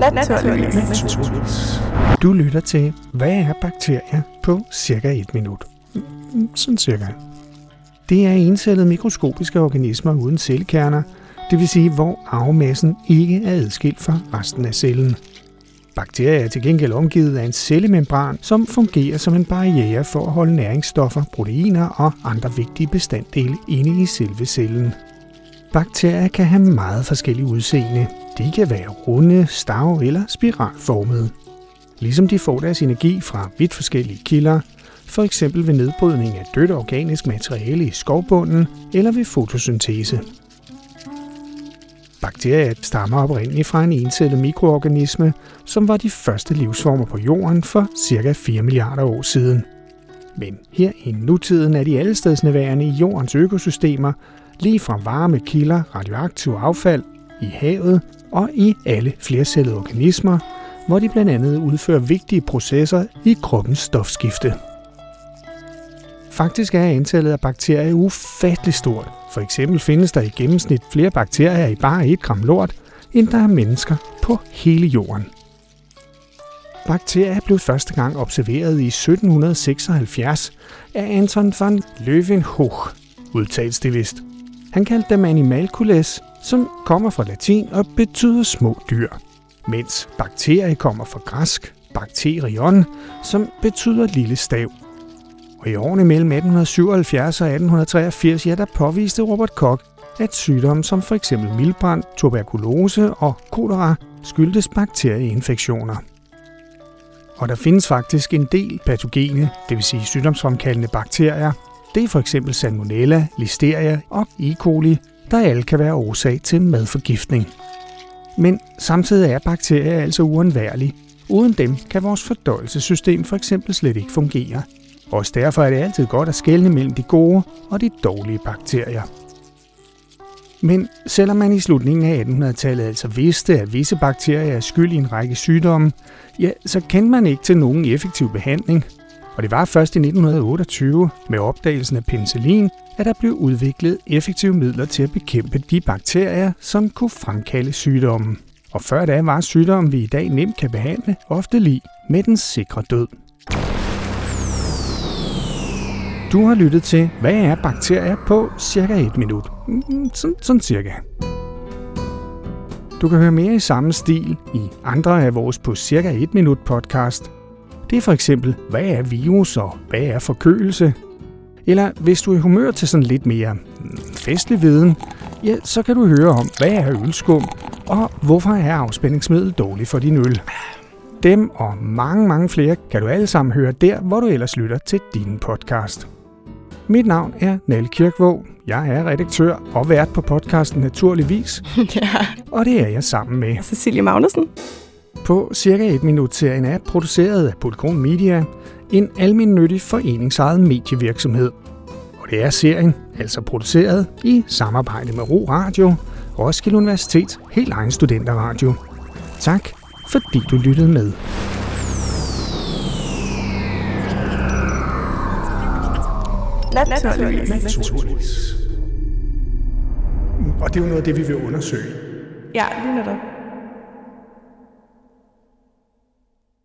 Naturligvis. Du lytter til, hvad er bakterier på cirka et minut? Mm, sådan cirka. Det er encellede mikroskopiske organismer uden cellekerner, det vil sige, hvor arvemassen ikke er adskilt fra resten af cellen. Bakterier er til gengæld omgivet af en cellemembran, som fungerer som en barriere for at holde næringsstoffer, proteiner og andre vigtige bestanddele inde i selve cellen. Bakterier kan have meget forskellige udseende. De kan være runde, stav eller spiralformede. Ligesom de får deres energi fra vidt forskellige kilder, for eksempel ved nedbrydning af dødt organisk materiale i skovbunden eller ved fotosyntese. Bakterier stammer oprindeligt fra en encellet mikroorganisme, som var de første livsformer på jorden for ca. 4 milliarder år siden. Men her i nutiden er de allestedsneværende i jordens økosystemer, lige fra varme kilder, radioaktiv affald, i havet og i alle flercellede organismer, hvor de blandt andet udfører vigtige processer i kroppens stofskifte. Faktisk er antallet af bakterier ufattelig stort. For eksempel findes der i gennemsnit flere bakterier i bare 1 gram lort, end der er mennesker på hele jorden. Bakterier blev første gang observeret i 1776 af Anton van Leeuwenhoek, udtales det vist. Han kaldte dem animalcules, som kommer fra latin og betyder små dyr, mens bakterie kommer fra græsk bakterion, som betyder lille stav. Og i årene mellem 1877 og 1883, ja, der påviste Robert Koch, at sygdomme som for eksempel mildbrand, tuberkulose og kolera skyldtes bakterieinfektioner. Og der findes faktisk en del patogene, det vil sige sygdomsfremkaldende bakterier. Det er for eksempel Salmonella, Listeria og E. coli, der alle kan være årsag til madforgiftning. Men samtidig er bakterier altså uundværlige. Uden dem kan vores fordøjelsessystem for eksempel slet ikke fungere. Også derfor er det altid godt at skelne mellem de gode og de dårlige bakterier. Men selvom man i slutningen af 1800-tallet altså vidste, at visse bakterier er skyld i en række sygdomme, ja, så kendte man ikke til nogen effektiv behandling. Og det var først i 1928, med opdagelsen af penicillin, at der blev udviklet effektive midler til at bekæmpe de bakterier, som kunne fremkalde sygdommen. Og før da var sygdommen, vi i dag nemt kan behandle, ofte lige med den sikre død. Du har lyttet til, hvad er bakterier på cirka et minut. Mm, sådan, sådan cirka. Du kan høre mere i samme stil i andre af vores på cirka et minut podcast. Det er for eksempel, hvad er virus og hvad er forkølelse? Eller hvis du er i humør til sådan lidt mere mm, festlig viden, ja, så kan du høre om, hvad er ølskum, og hvorfor er afspændingsmiddel dårligt for din øl. Dem og mange, mange flere kan du alle sammen høre der, hvor du ellers lytter til din podcast. Mit navn er Nelle Kirkvåg. Jeg er redaktør og vært på podcasten Naturligvis, ja, og det er jeg sammen med. Cecilie Magnussen. På cirka et minut serien er produceret af Polygon Media, en almindelig foreningsejet medievirksomhed. Og det er serien altså produceret i samarbejde med Ro Radio, Roskilde Universitets helt egen studenterradio. Tak, fordi du lyttede med. Naturligvis. Naturligvis. Og det er jo noget af det, vi vil undersøge. Ja, lige netop.